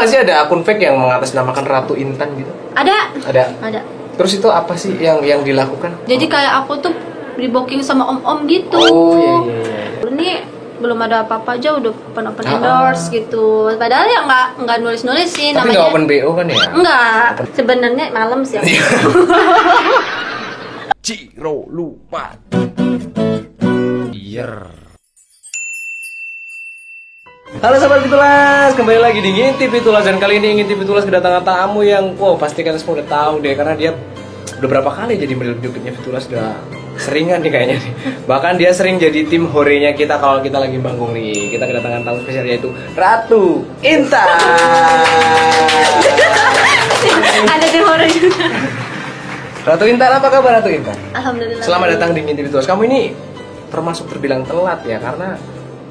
nggak sih ada akun fake yang mengatasnamakan Ratu Intan gitu? Ada. Ada. Ada. Terus itu apa sih yang yang dilakukan? Jadi kayak aku tuh di booking sama om-om gitu. Oh iya iya iya. Ini belum ada apa-apa aja udah open open Ah, endorse gitu. Padahal ya nggak nggak nulis nulis sih Tapi nggak open BO kan ya? Enggak. Sebenarnya malam sih. Ciro lupa. Biar. Halo sahabat Pitulas, kembali lagi di Ngintip Pitulas dan kali ini Ngintip Pitulas kedatangan tamu yang, wow pasti kalian semua udah tahu deh karena dia udah berapa kali jadi menyebutnya Pitulas udah seringan nih kayaknya nih. Bahkan dia sering jadi tim horenya kita kalau kita lagi manggung nih. Kita kedatangan tamu spesial yaitu Ratu Intan. ada di horor juga. Ratu Intan apa kabar Ratu Intan? Alhamdulillah. Selamat datang di Ngintip Pitulas. Kamu ini termasuk terbilang telat ya karena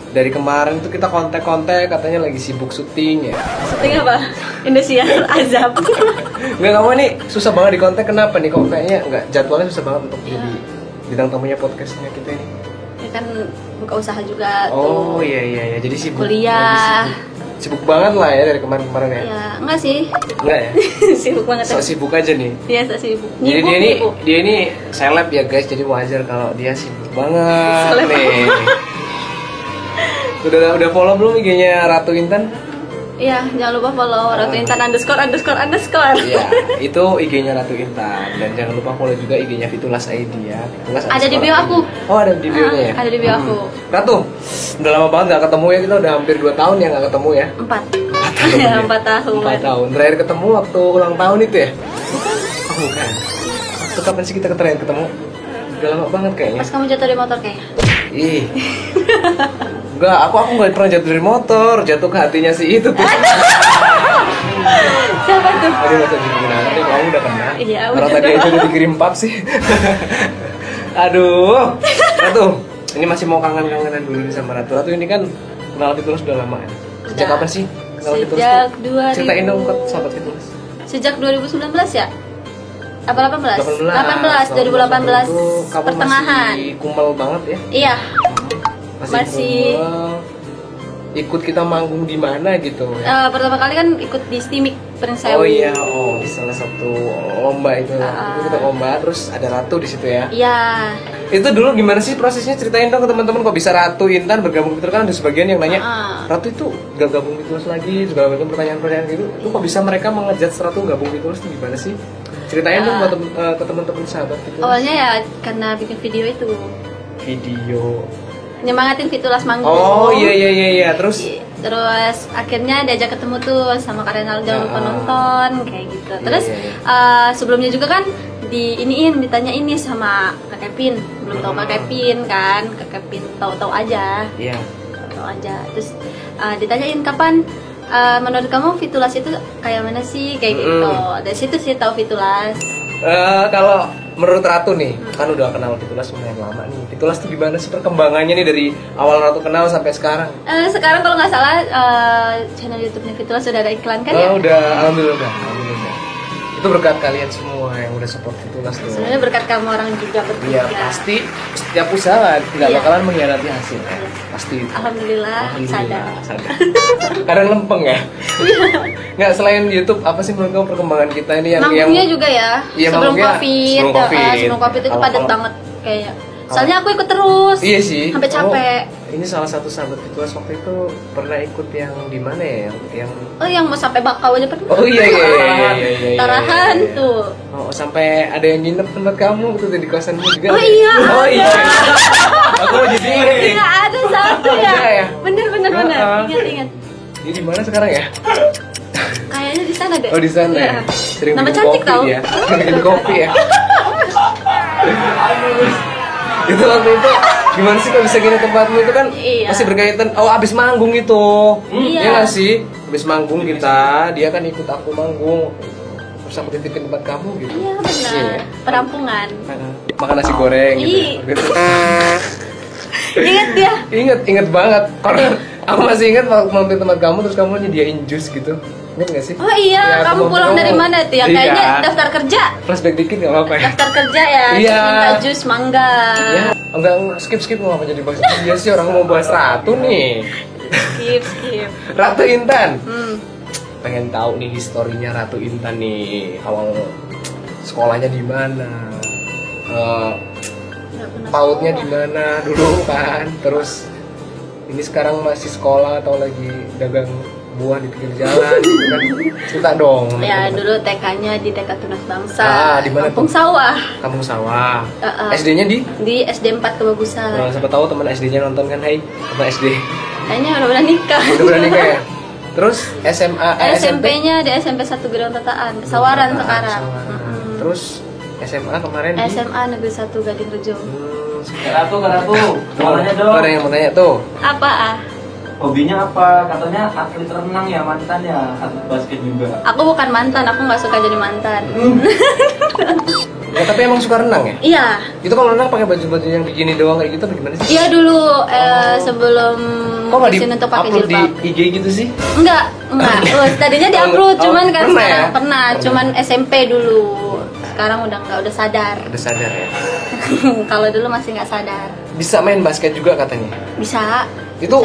dari kemarin tuh kita kontak-kontak katanya lagi sibuk syuting ya. Syuting apa? Indosiar Azab. Enggak kamu ini susah banget di kontak kenapa nih? Kok kayaknya enggak jadwalnya susah banget untuk Iya. jadi bintang tamunya podcastnya kita ini. ya kan buka usaha juga Oh tuh. iya iya iya jadi sibuk. Kuliah. Sibuk, sibuk banget lah ya dari kemarin-kemarin ya. Ya, enggak sih. Enggak ya? sibuk banget. So sibuk aja nih. Iya, so sibuk. Jadi Nyibuk, dia ini dia ini seleb ya guys, jadi wajar kalau dia sibuk banget Seleb. nih. Udah udah follow belum IG-nya Ratu Intan? Iya, jangan lupa follow Ratu Intan underscore underscore underscore. Iya, itu IG-nya Ratu Intan dan jangan lupa follow juga IG-nya Fitulas ID ya. Fitulas Ada di bio ID. aku. Oh, ada di bio-nya ya. Ah, ada di bio aku. Ratu, udah lama banget gak ketemu ya kita udah hampir 2 tahun ya gak ketemu ya. Empat. tahun Ya, ya? empat tahun. Empat tahun. Terakhir ketemu waktu ulang tahun itu ya? Oh, bukan. Waktu kapan sih kita terakhir ketemu? Udah lama banget kayaknya. Pas kamu jatuh dari motor kayaknya. Ih. Enggak, aku aku nggak pernah jatuh dari motor, jatuh ke hatinya si itu tuh. Siapa tuh? Tadi nggak usah dibikin nanti kamu udah kena. Iya, Kalau udah tadi aja udah dikirim pap sih. Aduh. Ratu, ini masih mau kangen-kangenan dulu nih sama Ratu. Ratu ini kan kenal Fitulus udah lama ya. Sejak kapan sih kenal? Sejak tuh? 2000. Ceritain dong ke sahabat Fitulus. Sejak 2019 ya? Apa 18? 18. 18, 2018 Itu kamu pertengahan. Masih kumel banget ya. Iya, Masih, Masih-. Ikut kita manggung di mana gitu ya. eh, pertama kali kan ikut di Stimik Prince Oh iya, oh di salah satu lomba itu. Ah. Itu kita lomba terus ada Ratu di situ ya. Iya. Itu dulu gimana sih prosesnya? Ceritain dong ke teman-teman kok bisa Ratu Intan bergabung itu kan ada sebagian yang nanya, Ah. Ratu itu gak gabung Fitulus lagi, segala macam pertanyaan-pertanyaan gitu. Itu kok bisa mereka mengejat Ratu gabung Fitulus itu gimana sih? Ceritain dong Ah. eh, ke teman-teman sahabat Fitulus. Awalnya ya karena bikin video itu Video. Nyemangatin Fitulas manggung. Oh iya iya iya iya. Terus Terus akhirnya diajak ketemu tuh sama Kak Renal jangan lupa Ah. nonton kayak gitu. Iya, Terus iya, iya. eh, sebelumnya juga kan di iniin ditanya ini sama Kak Kevin belum tahu Kak Hmm. Kevin kan Kak Kevin tahu-tahu aja iya. tahu aja terus eh, ditanyain kapan eh, menurut kamu Fitulas itu kayak mana sih kayak gitu dari situ sih tahu Fitulas Eh, kalau menurut Ratu nih, kan udah kenal Fitulas lumayan lama nih. Fitulas tuh gimana sih perkembangannya nih dari awal Ratu kenal sampai sekarang? Eh, sekarang kalau nggak salah eh, channel YouTube-nya Fitulas sudah ada iklan kan oh, ya udah, alhamdulillah udah, alhamdulillah. Itu berkat kalian semua yang udah support Fitulas tuh. sebenarnya berkat kamu orang juga bertiga Iya pasti setiap usaha nggak Iya. bakalan mengkhianati hasil ya. Iya. Pasti itu. Alhamdulillah, sadar sadar. Kadang lempeng ya. Nggak selain YouTube apa sih menurut kamu perkembangan kita ini yang yang Manggungnya juga ya Iya, sebelum manggungnya covid, sebelum eh, Covid. sebelum covid itu padat banget kayak. Soalnya aku ikut terus. Iya sih. Sampai capek. Oh, ini salah satu sahabat Fitulas waktu itu pernah ikut yang di mana ya? Yang, yang Oh yang mau sampai bakau aja pernah. Oh iya iya iya iya iya. iya, iya, Tarahan iya, iya. tuh. Oh sampai ada yang nginep tempat kamu gitu di kosanmu juga. Oh iya, Oh iya. Aku mau jadi nih. Iya ada satu ya. Bener bener bener. Heeh. Ingat ingat. Dia di mana sekarang ya? Kayaknya di sana deh. Oh di sana. Ya? Sering Nama cantik tau. ya. Sering kopi ya. itu waktu itu gimana sih kok bisa gini tempatmu itu kan Iya. masih berkaitan oh abis manggung itu Iya. Iya nggak sih abis manggung kita dia kan ikut aku manggung terus aku titipin tempat kamu gitu Iya benar. Iya. Perampungan. makan nasi goreng gitu. Ih. gitu. Ingat dia. Ingat, inget banget. Karena aku masih ingat waktu mampir tempat kamu terus kamu nyediain jus gitu. Ingat gak sih? Oh iya, Ya, kamu pulang dari mana tuh? Yang Iya. kayaknya daftar kerja. Flashback dikit gak apa-apa ya? Daftar kerja ya. Iya. Minta jus mangga. Ya, enggak, skip skip mau apa jadi bahas Iya sih orang mau bahas ratu nih. Skip skip. Ratu Intan. Hmm. pengen tahu nih historinya Ratu Intan nih awal sekolahnya di mana pernah pautnya di mana dulu kan terus ini sekarang masih sekolah atau lagi dagang buah di pinggir jalan gitu kan cerita dong Ya dulu TK-nya di TK Tunas Bangsa, Ah, di mana Kampung tuh? Sawah, kampung sawah Uh-uh. SD-nya di di SD 4 Kebagusan. Nah, siapa tahu teman SD-nya nonton kan Hai teman SD Kayaknya udah udah nikah. udah berani kayak terus SMA eh, SMP-nya di SMP 1 Gedung Tataan, Pesawaran Tataan, sekarang. Mm-mm. terus SMA kemarin di SMA Negeri 1 Gading Rejo. Hmm, Ratu, Kak Ratu, mau nanya dong. ada yang mau nanya tuh Apa ah? Hobinya apa? Katanya atlet renang ya mantan ya, atlet basket juga. Aku bukan mantan, aku nggak suka jadi mantan. ya, tapi emang suka renang ya Iya, itu kalau renang pakai baju-baju yang begini doang kayak gitu apa gimana sih iya dulu eh, sebelum kok nggak di untuk pakai upload di jilbab. IG gitu sih Enggak, enggak. Oh, tadinya di upload, Oh, cuman kan pernah sekarang ya? pernah, Pernah. cuman SMP dulu. Sekarang udah enggak, udah sadar. udah sadar ya Kalau dulu masih nggak sadar. bisa main basket juga katanya Bisa. Itu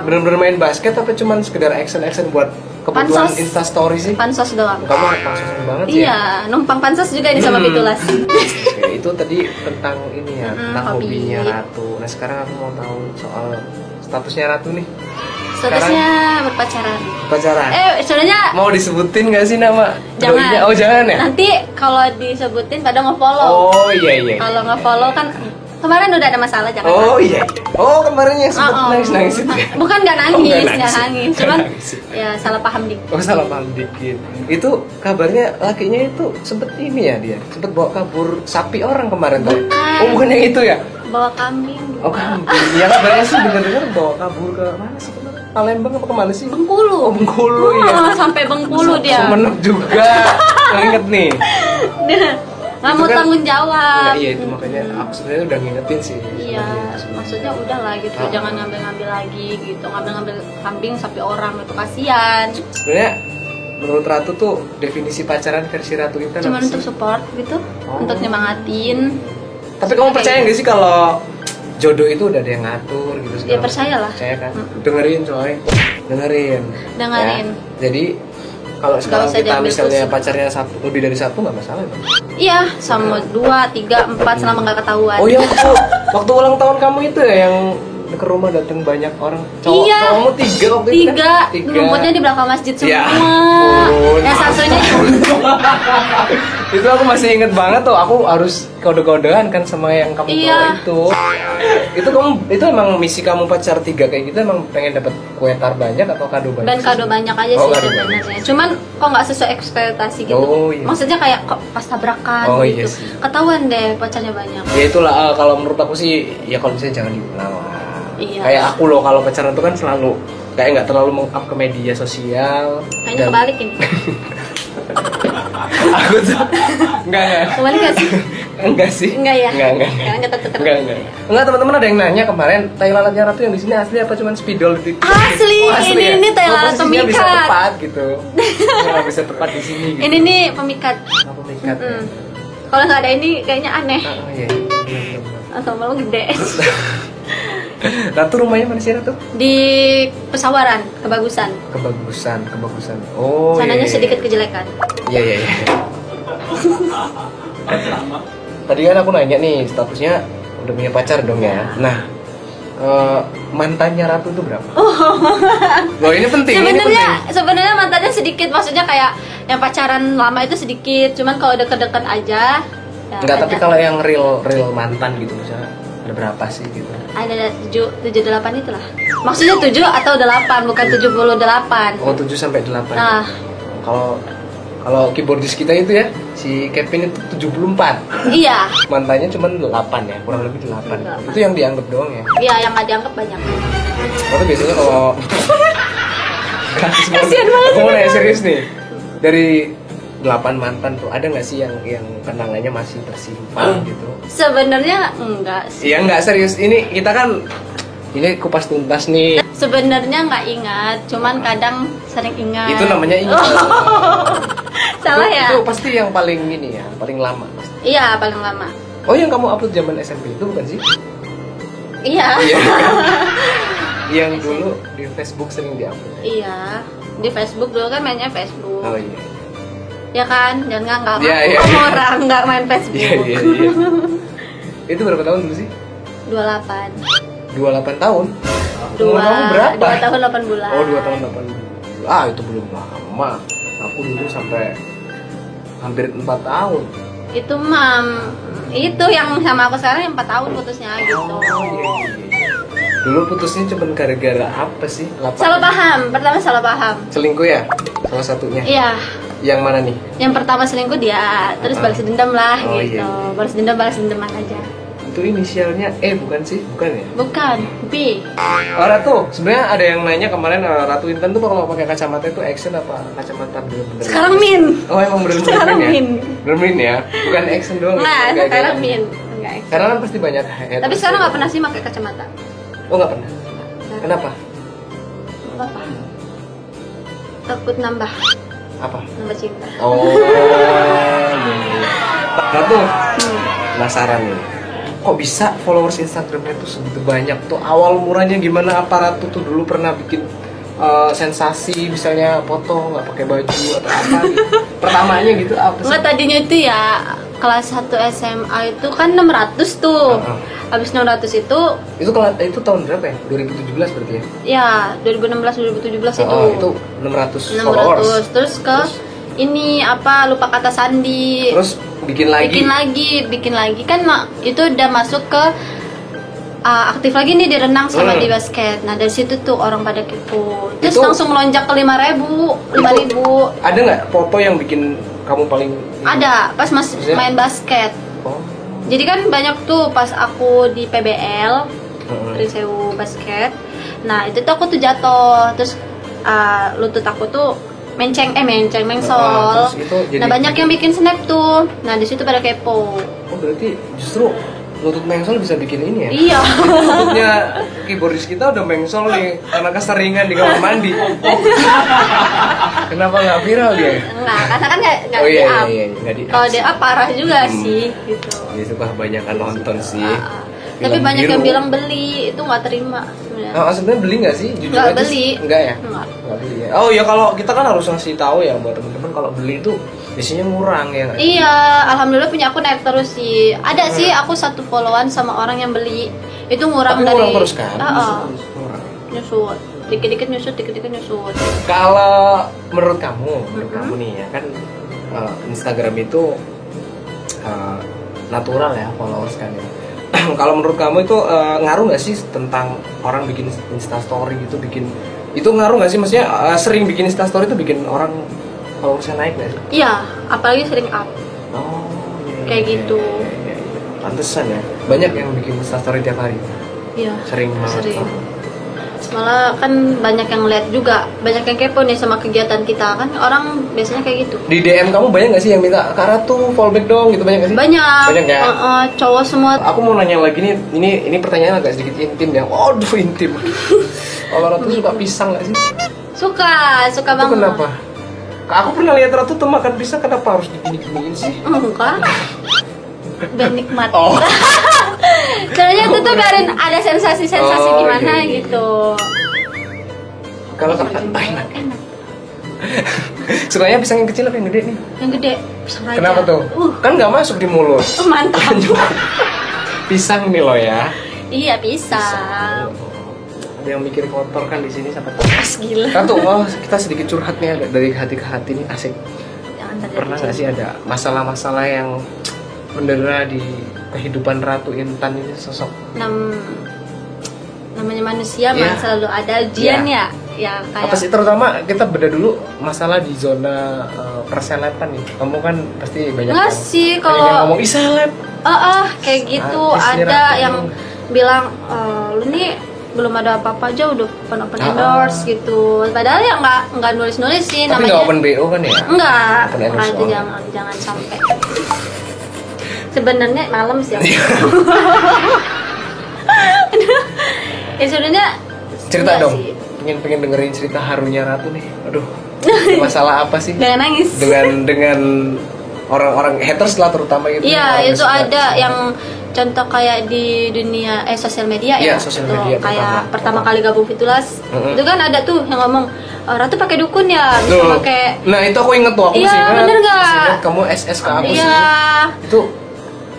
bener-bener main basket apa cuman sekedar action action buat kebutuhan Pansos. insta story sih Pansos doang. kamu pansos banget sih ya Iya, numpang pansos juga ini sama Hmm. Pitulas. Itu tadi tentang ini ya Mm-mm, tentang hobi. hobinya Ratu nah sekarang aku mau tahu soal statusnya Ratu nih Statusnya berpacaran. pacaran Eh, sebenarnya mau disebutin gak sih nama jangan. doinya? oh jangan ya Nanti kalau disebutin pada nge-follow. oh iya iya Kalau nge-follow kan kemarin udah ada masalah jangan. oh iya oh kemarin yang sempat Oh, oh. nangis nangis itu ya Bukan nggak Oh, nangis, nggak nggak nangis. nangis. Nggak Cuman nangis. ya salah paham dikit. Oh salah paham dikit. Itu kabarnya lakinya itu sempet ini ya dia, sempet bawa kabur sapi orang kemarin tuh. Oh bukan yang itu ya? Bawa kambing. Oh kambing. Ya kabarnya sih dengar-dengar bawa kabur ke mana sih? Palembang apa ke mana sih? Bengkulu. Oh Bengkulu ya. Oh, sampai Bengkulu dia. Sumeneb juga. Nggak inget nih. Nggak Itu mau kan- tanggung jawab. Nah, iya itu makanya aku sebenarnya udah ngingetin sih. Iya, sebenarnya. maksudnya udah lah gitu, Ah. jangan ngambil-ngambil lagi gitu, ngambil-ngambil kambing sapi orang itu kasihan. Sebenarnya menurut Ratu tuh definisi pacaran versi Ratu Cuman apa untuk sih? support gitu, Oh. untuk nyemangatin. Tapi kamu percaya gitu. nggak sih kalau jodoh itu udah ada yang ngatur gitu Ya segala percayalah. Percaya kan? Mm. Dengerin coy. Dengerin. Dengerin. Ya. Jadi kalau sekarang kita misalnya pacarnya satu lebih dari satu nggak masalah ya? Iya, sama dua, tiga, empat selama nggak ketahuan. Oh iya waktu, waktu ulang tahun kamu itu ya yang ke rumah datang banyak orang cowok Iya. cowokmu tiga waktu itu tiga, kan? tiga ngumpulnya di belakang masjid semua. Ya ampun. Yang satunya itu aku masih inget banget tuh aku harus kode-kodean kan sama yang kamu Iya. bawa itu itu kamu itu emang misi kamu pacar tiga kayak gitu emang pengen dapat kue tar banyak atau kado banyak dan kado banyak aja Oh, sih sebenarnya. Cuman kok nggak sesuai ekspektasi gitu. Oh, iya. Maksudnya kayak kok pas tabrakan Oh, gitu. iya sih. Ketahuan deh pacarnya banyak. ya itulah eh, kalau menurut aku sih ya kalau misalnya jangan diulang Iya. kayak aku loh kalau pacaran tuh kan selalu kayak nggak terlalu meng-up ke media sosial Kayaknya Dan- kebalik ini. aku tuh enggak enggak Kebalik gak sih? enggak sih Enggak ya? enggak enggak Jangan ketet-ketet. enggak enggak enggak teman-teman ada yang nanya kemarin tai lalatnya ratu yang di sini asli apa cuman spidol gitu Asli, ini- ya? ini tai Oh, lalat posisinya bisa pemikat. tepat gitu nggak bisa tepat di sini gitu Ini nih pemikat. apa pemikat ya? Mm. Kalau nggak ada ini kayaknya aneh. oh iya. Atau malu gede. Ratu rumahnya mana sih Ratu? Di pesawaran, kebagusan. Kebagusan, kebagusan. Oh. Sananya iya, iya. sedikit kejelekan. Iya iya iya. Tadi kan aku nanya nih statusnya udah punya pacar dong ya. Nah, eh, mantannya Ratu itu berapa? Oh, ini penting. Sebenarnya sebenarnya mantannya sedikit, maksudnya kayak yang pacaran lama itu sedikit, cuman kalau deket-deket aja. ya Enggak, tapi kalau yang real real mantan gitu misalnya ada berapa sih gitu? ada tujuh tujuh delapan itulah. Maksudnya tujuh atau delapan, bukan tujuh puluh delapan. Oh, 7 sampai 8. Nah, Kalau kalau keyboardis kita itu ya, si Kevin itu 74. iya, Mantannya cuma 8 ya, kurang lebih 8. Delapan. Itu yang dianggap doang ya. iya yang nggak dianggap banyak. Tapi biasanya kalau Kasian banget Aku mau nanya serius nih. Dari 8 mantan tuh ada nggak sih yang yang kenangannya masih tersimpan gitu? Sebenarnya enggak sih. Iya nggak serius. Ini kita kan ini kupas tuntas nih. Sebenarnya nggak ingat, cuman kadang sering ingat. Itu namanya ingat. Salah Itu- ya? Itu pasti yang paling ini ya, paling lama. pasti. Iya, paling lama. Oh yang kamu upload zaman SMP itu bukan sih? Iya. Iya. yang dulu di Facebook sering diupload. Iya. di Facebook dulu kan mainnya Facebook Oh iya. Ya kan jangan nggak nggak Iya, iya, ngaku iya. orang nggak main Facebook Iya iya iya. Itu berapa tahun dulu sih? 28 28 tahun. dua kamu berapa? dua tahun 8 bulan Oh, 2 tahun 8 bulan. Ah, itu belum lama. Aku dulu sampai hampir 4 tahun. itu mam itu yang sama aku sekarang yang 4 tahun putusnya gitu Oh, iya, iya, iya. Dulu putusnya cuma gara-gara apa sih? Lapak- salah paham pertama salah paham Selingkuh ya? Salah satunya. iya Yang mana nih? yang pertama selingkuh dia terus balas dendam lah Oh, gitu iya. balas dendam balas dendaman aja Itu inisialnya E bukan sih? Bukan ya? bukan B Oh, Ratu, sebenarnya ada yang nanya kemarin eh, Ratu Intan tuh kalau pakai kacamata itu action apa kacamata bener-bener? sekarang min Oh emang bener-bener Sekarang min ya? min. Bener min ya? Bukan action doang Kayak- kayak- sekarang min Enggak, Karena kan pasti banyak haters tapi sekarang ya. nggak pernah sih pakai kacamata Oh nggak pernah? Kenapa? Nggak apa takut nambah Apa? nambah cinta Oh iya. Ratu, Hmm. penasaran nih Kok bisa followers Instagramnya tuh segitu banyak tuh Awal murahnya gimana apa Ratu tuh dulu pernah bikin eh, sensasi misalnya foto nggak pakai baju atau apa gitu. pertamanya gitu apa sih? Enggak tadinya itu ya kelas 1 SMA itu kan 600 tuh. Heeh. Habis 600 itu itu kalau itu tahun berapa ya 2017 berarti ya ya 2016 2017 itu. Oh, itu 600, followers 600 terus ke ini apa lupa kata sandi. terus bikin lagi bikin lagi, bikin lagi kan itu udah masuk ke uh, aktif lagi nih di renang sama Hmm. di basket. Nah, dari situ tuh orang pada kepo. Terus Itu- langsung melonjak ke 5000, 5000. ada nggak foto yang bikin kamu paling Ada pas mas Maksudnya? main basket. oh. Jadi kan banyak tuh pas aku di PBL. Trisewu Basket. Nah, itu tuh aku tuh jatuh, terus uh, lutut aku tuh menceng eh menceng Ah, mengsol. jadi- Nah, banyak yang bikin snap tuh. Nah, di situ pada kepo. oh berarti justru lutut mengsol bisa bikin ini ya Iya. lututnya keyboardis kita udah mengsol nih karena keseringan di kamar mandi kenapa nggak viral dia Enggak, karena kan nggak nggak oh iya iya iya nggak di Kalau di up parah juga Hmm. sih gitu. ya itu kebanyakan nonton sih. Film Tapi banyak biru. yang bilang beli itu nggak terima sebenarnya. Ah, sebenarnya beli nggak sih? Jujur Nggak beli. Enggak ya? Nggak. Nggak beli ya. Oh ya kalau kita kan harus ngasih tahu ya buat teman-teman kalau beli itu biasanya ngurang ya nggak? Iya, alhamdulillah punya aku naik terus sih. Ada sih aku satu followan sama orang yang beli. Itu ngurang Tapi dari ngurang terus kan? Ah. Ngurang. nyusut. Dikit-dikit nyusut, dikit-dikit nyusut. Kalau menurut kamu, menurut Mhm. kamu nih ya kan eh, Instagram itu eh, natural ya followers kan ya. kalau menurut kamu itu eh, ngaruh nggak sih tentang orang bikin Insta Story gitu bikin itu ngaruh nggak sih maksudnya eh, sering bikin Insta Story itu bikin orang followersnya naik nggak sih? Iya, apalagi sering up. Oh, iya, Kayak iya, gitu. iya, iya, iya. Pantesan ya. Banyak yang bikin Instastory tiap hari. Iya. Sering banget. Sering. Malah kan banyak yang lihat juga, banyak yang kepo nih sama kegiatan kita kan orang biasanya kayak gitu. Di DM kamu banyak gak sih yang minta Kak tuh fallback dong gitu banyak gak sih? Banyak. Banyak ya? Uh, uh, cowok semua Aku mau nanya lagi nih, ini ini pertanyaan agak sedikit intim ya. Waduh intim. Kalau Ratu suka pisang gak sih? suka, suka Itu banget. kenapa? Kak, aku pernah lihat Ratu tuh makan pisang kenapa harus digini-giniin sih? Enggak. Biar nikmat. Oh. Soalnya itu tuh biarin ada sensasi-sensasi Oh, gimana iya, iya. gitu. Kalau ah, enak. Enak. Sukanya pisang yang kecil apa yang gede nih? Yang gede. pisang raja. Kenapa tuh? Uh, Kan nggak masuk di mulut. uh, mantap. pisang nih loh ya. iya, pisang. Ada yang mikir kotor kan di sini tahu. Pas gila. Ratu, oh, kita sedikit curhat nih agak dari hati ke hati nih asik. Pernah nggak sih ada masalah-masalah yang mendera di kehidupan Ratu Intan ini sosok? Nam namanya manusia Iya. mah selalu ada ujian ya. Ya kayak Apa sih terutama kita beda dulu masalah di zona uh, perselepan nih. Kamu kan pasti banyak Nggak yang- sih, kalau- yang ngomong ih seleb. Ah, ah, kayak gitu nih, ada yang bilang "Eh, lu nih belum ada apa-apa aja udah open open Ah, endorse gitu padahal ya nggak nggak nulis nulis sih Tapi namanya nggak open BO kan ya? makanya itu doang. jangan jangan sampai sebenarnya malam sih aku. Iya. ya sebenarnya Cerita dong. sih. Pengen pengen dengerin cerita harunya Ratu nih. Aduh. Masalah apa sih? jangan nangis dengan dengan orang-orang haters lah terutama gitu Iya itu suka- ada yang contoh kayak di dunia eh sosial media Iya, ya sosial Tuh, media kayak pertama. pertama, kali gabung Fitulas Mm-mm. itu kan ada tuh yang ngomong "Eh, Ratu pakai dukun ya bisa Tuh. pakai Nah itu aku inget tuh aku Iya, inget. bener nggak? Kamu SS ke aku iya sih. Itu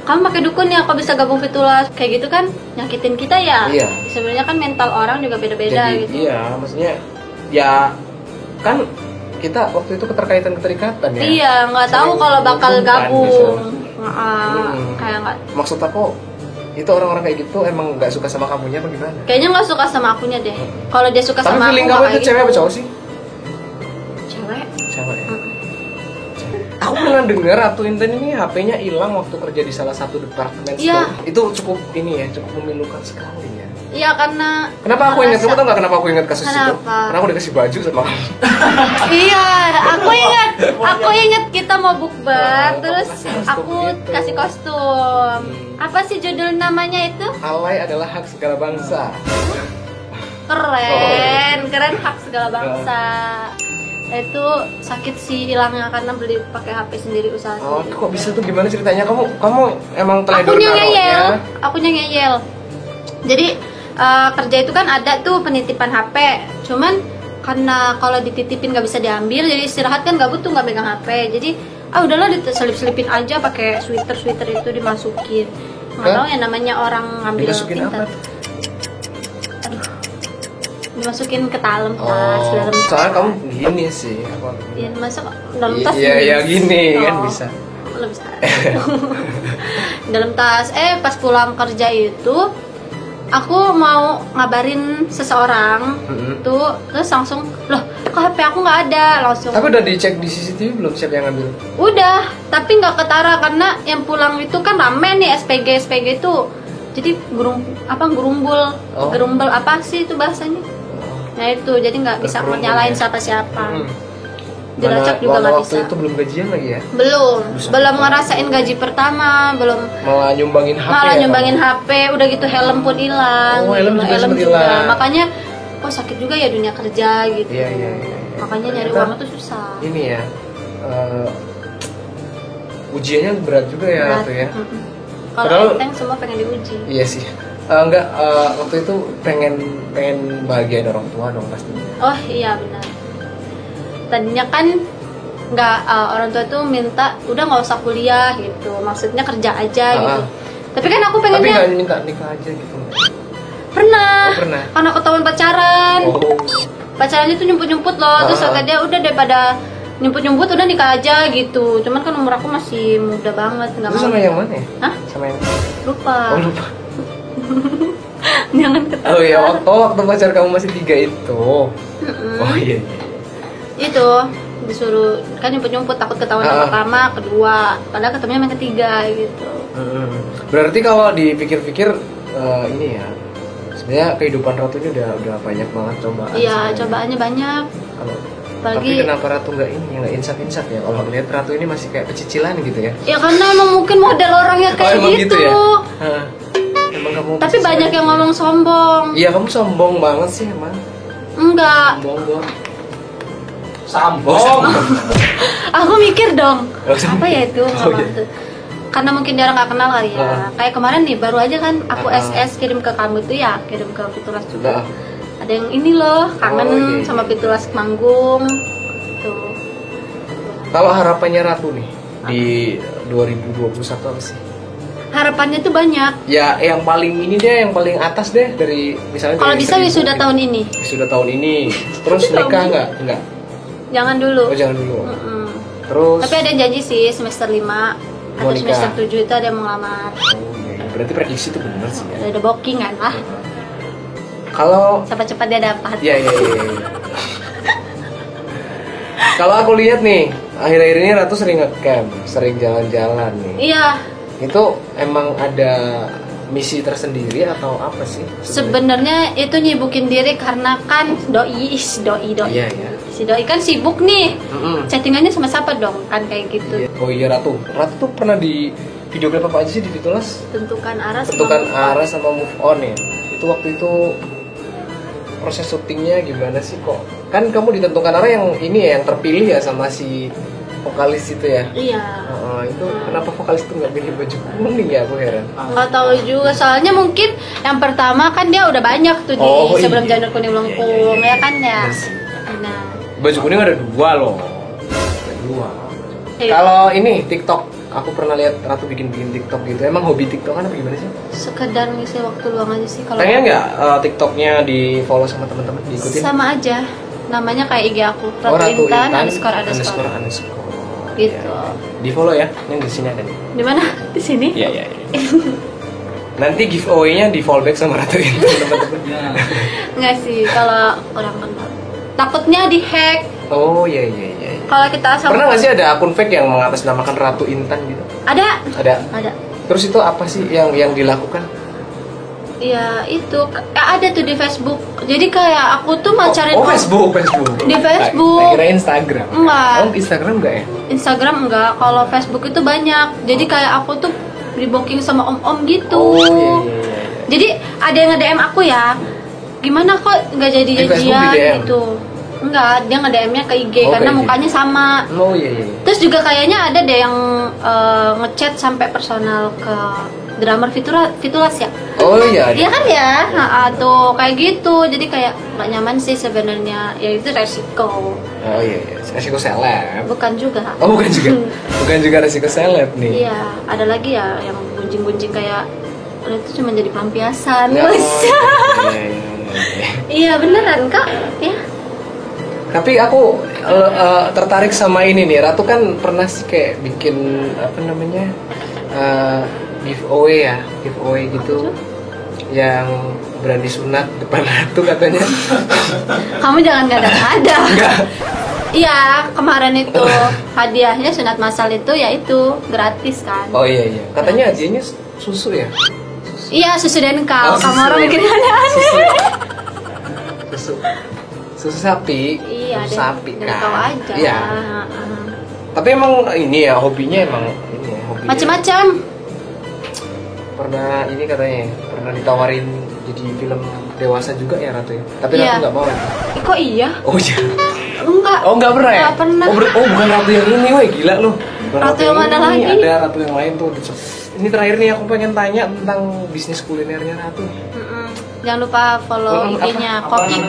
kamu pakai dukun ya kok bisa gabung Fitulas kayak gitu kan nyakitin kita ya Iya. sebenarnya kan mental orang juga beda-beda gitu iya maksudnya ya kan kita waktu itu keterkaitan keterikatan ya. iya nggak tahu kalau bakal gabung gitu. Nggak, Hmm. kayak nggak Maksud aku itu orang-orang kayak gitu emang nggak suka sama kamunya apa gimana? kayaknya nggak suka sama akunya deh kalau dia suka Tapi sama aku kamu itu cewek apa gitu. cowok sih? cewek Cewek. ya? Aku pernah dengar Ratu Inten ini HP-nya hilang waktu kerja di salah satu departemen Iya. store. Itu cukup ini ya, cukup memilukan sekali. Iya karena Kenapa aku ingat? Kamu tau gak kenapa aku ingat kasus itu? Kenapa? Karena aku dikasih baju sama iya aku ingat aku ingat kita mau bukber Oh, terus aku gitu. kasih kostum Hmm. apa sih judul namanya itu Alay adalah hak segala bangsa. keren keren hak segala bangsa itu sakit sih hilangnya karena beli pakai HP sendiri usaha Oh, sendiri kok bisa tuh gimana ceritanya? Kamu kamu emang teledor akunya naruhnya? ngeyel akunya ngeyel jadi eh, kerja itu kan ada tuh penitipan HP cuman karena kalau dititipin nggak bisa diambil jadi istirahat kan nggak butuh nggak megang HP jadi ah udahlah diselip-selipin aja pakai sweater sweater itu dimasukin nggak Hah? tahu ya namanya orang ngambil Dimasukin apa? pintar Aduh. dimasukin ke dalam tas Oh, dalam soalnya kamu gini sih. Aku Iya, masuk dalam tas Iya, iya gini kan Oh. bisa. Lo bisa. dalam tas eh pas pulang kerja itu aku mau ngabarin seseorang Mm-mm. tuh terus langsung loh kok HP aku nggak ada langsung Tapi udah dicek di CCTV belum siapa yang ngambil? udah tapi nggak ketara karena yang pulang itu kan rame nih SPG SPG itu jadi gerum apa gerumbul Oh. gerumbul apa sih itu bahasanya nah itu jadi nggak bisa nyalain ya? siapa siapa Hmm. Dilacak juga nggak waktu bisa itu belum gajian lagi ya? belum Bisa. belum ngerasain gaji pertama belum Malah nyumbangin HP malah ya, nyumbangin kamu? HP udah gitu helm pun hilang Oh, helm juga sempet hilang. makanya kok sakit juga ya dunia kerja gitu Iya, iya, iya. makanya nyari uang itu susah Ini ya. eh, ujiannya berat juga ya Berat. tuh ya. Kalau Padahal- enteng semua pengen diuji Iya sih. Eh, enggak eh, waktu itu pengen pengen bahagiain orang tua dong pastinya. oh iya benar tadinya kan nggak eh, orang tua tuh minta udah nggak usah kuliah gitu maksudnya kerja aja Ah. gitu tapi kan aku Tapi pengennya nggak minta nikah aja gitu. pernah Oh, pernah. karena ketahuan pacaran Oh. pacarannya tuh nyumput-nyumput loh terus Ah. kata dia udah daripada nyumput-nyumput udah nikah aja gitu cuman kan umur aku masih muda banget nggak mau sama yang mana ya? Hah? Sama yang lupa Oh lupa. jangan ketawa Oh iya, waktu, waktu pacar kamu masih tiga itu. Mm-mm. Oh iya. Itu disuruh kan nyumput-nyumput takut ketahuan yang Ah. pertama kedua padahal ketemunya yang ketiga gitu Hmm. Berarti kalau dipikir-pikir eh, ini ya, sebenarnya kehidupan Ratu ini udah udah banyak banget cobaan. iya sebenarnya. cobaannya banyak Kalau Apalagi- tapi kenapa Ratu nggak ini, nggak insaf-insaf ya? Kalau lihat Ratu ini masih kayak pecicilan gitu ya? ya karena emang mungkin model orangnya Oh, kayak emang gitu, gitu ya? Hah. Emang kamu tapi pecicilan banyak yang gitu? ngomong sombong Iya kamu sombong banget sih emang. enggak Sombong. Sambong. aku mikir dong Oh, sama. apa ya itu Oh, iya. tuh karena mungkin dia orang nggak kenal kali ya Ah. kayak kemarin nih baru aja kan aku Ah. SS kirim ke kamu tuh ya kirim ke Fitulas juga Ah. ada yang ini loh kangen Oh, iya, iya. sama Fitulas manggung tuh Kalau harapannya Ratu nih di 2021 apa sih? harapannya tuh banyak Ya yang paling ini deh, yang paling atas deh dari misalnya kalau bisa wisuda gitu. tahun ini Wisuda tahun ini. Terus nikah nggak? Nggak. Jangan dulu Oh jangan dulu. Mm-mm. Terus. tapi ada janji sih semester 5 Mau atau nikah. semester 7 itu ada yang mau ngelamar Oh, iya. Berarti prediksi itu benar sih ya. ada booking kan lah Kalau cepat-cepat dia dapat ya ya ya. ya. Kalau aku lihat nih, akhir-akhir ini Ratu sering ngecamp, sering jalan-jalan nih. iya Itu emang ada misi tersendiri atau apa sih? sebenarnya itu nyibukin diri karena kan doi doi doi Iya, iya. Si doi kan sibuk nih Mm-mm. chattingannya sama siapa dong kan kayak gitu Iya. Oh iya Ratu. Ratu tuh pernah di video klip apa aja sih di Fitulas? tentukan arah sama Tentukan on. arah sama move on ya. Itu waktu itu proses syutingnya gimana sih kok? Kan kamu ditentukan arah yang ini ya, yang terpilih ya sama si vokalis itu ya iya Oh, itu kenapa vokalis itu nggak pilih baju kuning ya aku heran nggak tahu juga soalnya mungkin yang pertama kan dia udah banyak tuh di Oh, sebelum iya. janur kuning Iya, melengkung iya, iya. ya kan ya Bener sih. nah baju kuning ada dua loh ada dua kalau ini TikTok aku pernah lihat Ratu bikin bikin TikTok gitu emang hobi TikTok kan apa gimana sih sekedar ngisi waktu luang aja sih kalau pengen nggak uh, TikToknya di follow sama teman-teman diikutin sama aja namanya kayak IG aku Oh, Ratu, Intan, underscore underscore underscore underscore Gitu. Ya. di follow ya yang di sini ada nih di mana di sini Iya iya. iya. Nanti giveaway-nya di fallback sama Ratu Intan teman-teman. Ya. nggak sih kalau orang kenal takutnya di hack Oh iya iya iya. iya. kalau kita sama Pernah nggak sih ada akun fake yang mengatasnamakan Ratu Intan gitu? ada Ada. ada Terus itu apa sih yang yang dilakukan? ya itu ya, ada tuh di Facebook jadi kayak aku tuh mau cari oh, oh, Facebook, Facebook. Di Facebook. Tak kira Instagram. Enggak. Oh, Instagram enggak ya? Instagram enggak kalau Facebook itu banyak jadi kayak aku tuh di booking sama om-om gitu Oh iya iya iya. iya. jadi ada yang nge-DM aku ya gimana kok nggak jadi jadian gitu enggak dia nge-DM-nya ke IG Oh, karena mukanya sama Oh iya iya. iya. terus juga kayaknya ada deh yang eh, ngechat sampai personal ke drummer Fitura, Fitulas ya Oh iya. Iya kan ya, nah, tuh kayak gitu. Jadi kayak nggak nyaman sih sebenarnya. Ya itu resiko. Oh iya iya. Resiko seleb. Bukan juga. Oh bukan juga. Bukan juga resiko seleb nih. Iya, ada lagi ya yang gunjing-gunjing kayak "Oh, itu cuma jadi pelampiasan. Ya, oh, Wes. iya, iya, iya, beneran kak. Ya. Tapi aku eh, tertarik sama ini nih. Ratu kan pernah sih kayak bikin apa namanya eh, giveaway ya, giveaway gitu, yang berani sunat depan ratu katanya. Kamu jangan ngada-ngada. Iya, kemarin itu hadiahnya sunat masal itu ya itu gratis kan. Oh iya iya. Katanya hadiahnya susu ya. Iya, susu dan kau. Oh, Kamu orang bikin aneh-aneh. Susu. Susu. Susu sapi. Iya, susu sapi dan kan. kau aja. Iya. Heeh. Tapi emang ini ya hobinya emang ini ya hobinya. Macam-macam. pernah ini katanya ya, pernah ditawarin jadi film dewasa juga ya Ratu ya tapi Iya. Ratu nggak mau ya? Eh, kok iya? oh iya Enggak. oh nggak pernah ya Nggak pernah. oh, ber- oh bukan Ratu yang ini woi gila lu Bukan Ratu yang mana ini, lagi? ada Ratu yang lain tuh ini terakhir nih aku pengen tanya tentang bisnis kulinernya Ratu Mm-mm. Jangan lupa follow Mm, apa? IG-nya Kokiku.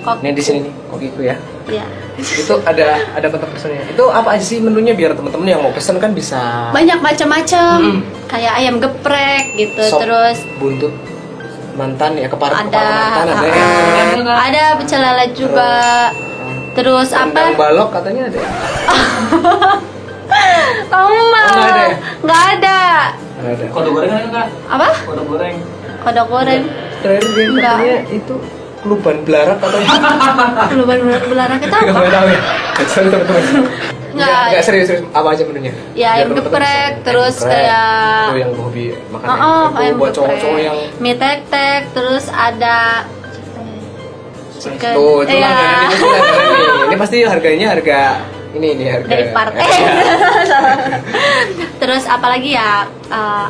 Kokiku. ini di sini nih kokiku ya Iya. itu ada ada kontak personnya itu apa aja sih menunya biar teman-teman yang mau pesen kan bisa Banyak macam-macam. Mm. Kayak ayam geprek gitu, sop terus buntut mantan ya kepala ada kepala mantan ada ya ah, ada pecel lele juga. Terus Rendang apa? balok katanya ada ya? Kamu mau? nggak ada ya? Nggak ada. Nggak ada Kode goreng kak? Apa? Kode goreng. Kodok goreng. terakhir dia Enggak. katanya itu keluban belarak katanya Belum belarak kita nggak apa? mau tahu ya sorry teman-teman Nggak. nggak serius serius apa aja menunya Ya, ayam geprek, terus kayak- Tuh yang hobi makan Oh, ayam oh, geprek. ayam buat cowok-cowok yang mie tek-tek, terus ada chicken. tuh itu langganan itu nih ini pasti harganya harga ini nih harga dari partai. Terus apalagi ya? eh,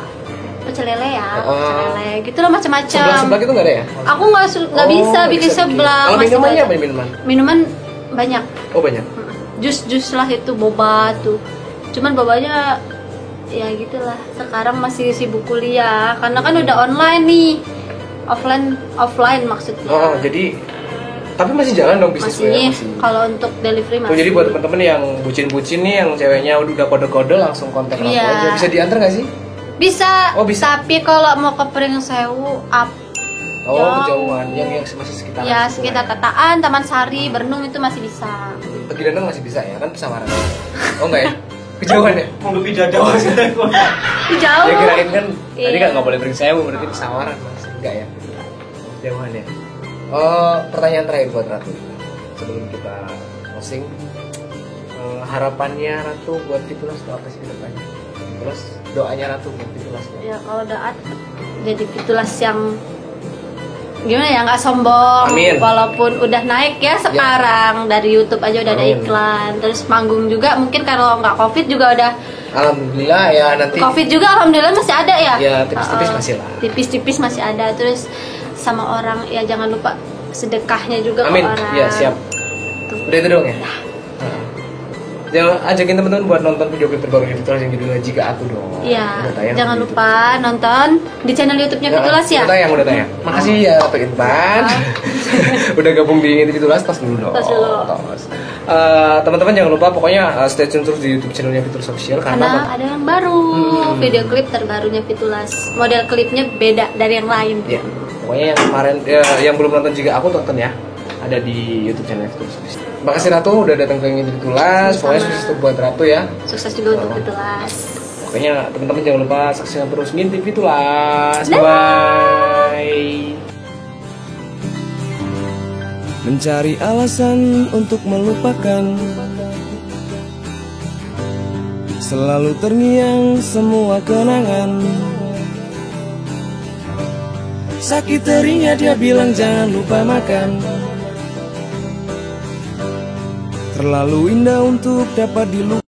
pecel lele ya, Oh. pecel lele. Gitu loh macam-macam. sebelah sebelah itu nggak ada ya Aku nggak su- nggak Oh, bisa bikin sebelah. kalau minumannya apa minuman Minuman banyak. oh banyak Jus-jus lah itu boba tuh. Cuman bobanya ya gitulah. Sekarang masih sibuk kuliah karena kan udah online nih. Offline offline maksudnya. oh jadi tapi masih jalan dong bisnis masih, ya masih kalau untuk delivery Tuh, masih. jadi buat temen-temen yang bucin-bucin nih yang ceweknya udah kode-kode langsung kontak aku Iya. aja bisa diantar nggak sih bisa, Oh, bisa. tapi kalau mau ke Pringsewu up Oh, Jauh. kejauhan yang yang masih sekitar ya sekitar Tataan, Taman Sari, Bernung itu masih bisa. Pergi danau masih bisa ya kan pesawaran. Oh enggak ya? Kejauhan ya? Mau lebih jauh. Ih, Jauh. Ya kirain kan tadi Iya. kan nggak boleh beri sewu berarti pesawaran mas enggak ya? Kejauhan ya. Oh pertanyaan terakhir buat Ratu sebelum kita closing Eh, harapannya Ratu buat Fitulas itu apa sih ke depannya? Terus doanya Ratu buat Fitulas Ya kalau doa jadi fitulas yang gimana ya nggak sombong Amin. walaupun udah naik ya sekarang dari YouTube aja udah ada Amin. iklan terus manggung juga mungkin kalau nggak covid juga udah Alhamdulillah ya nanti covid juga alhamdulillah masih ada ya Ya, tipis-tipis Uh-uh. masih lah. tipis-tipis masih ada terus sama orang ya jangan lupa sedekahnya juga Amin. ke orang Ya siap. Tuh. Udah itu dong ya. Heeh. jangan ajakin teman-teman buat nonton video klip terbarunya Fitulas yang judulnya Jika Aku dong. Iya, jangan lupa nonton di channel YouTube-nya Fitulas ya. Udah tayang, udah tayang. Makasih ya Pak Intan. udah gabung di Fitulas, tos dulu dong. Tos dulu. Tos. Eh, teman-teman jangan lupa pokoknya eh, stay tune terus di YouTube channelnya Fitulas Official karena, Karena ada yang baru, Hmm. video klip terbarunya Fitulas. Model klipnya beda dari yang lain. ya pokoknya yang kemarin ya, yang belum nonton Jika Aku tonton ya ada di YouTube channel Fitulas. Makasih Ratu udah datang ke Ngintip Fitulas. Pokoknya sukses untuk buat Ratu ya. Sukses juga untuk Fitulas. Pokoknya teman-teman jangan lupa saksikan terus ngintip Fitulas. Bye bye. Mencari alasan untuk melupakan Selalu terngiang semua kenangan Sakit teringnya dia bilang jangan lupa makan. Terlalu indah untuk dapat dilupakan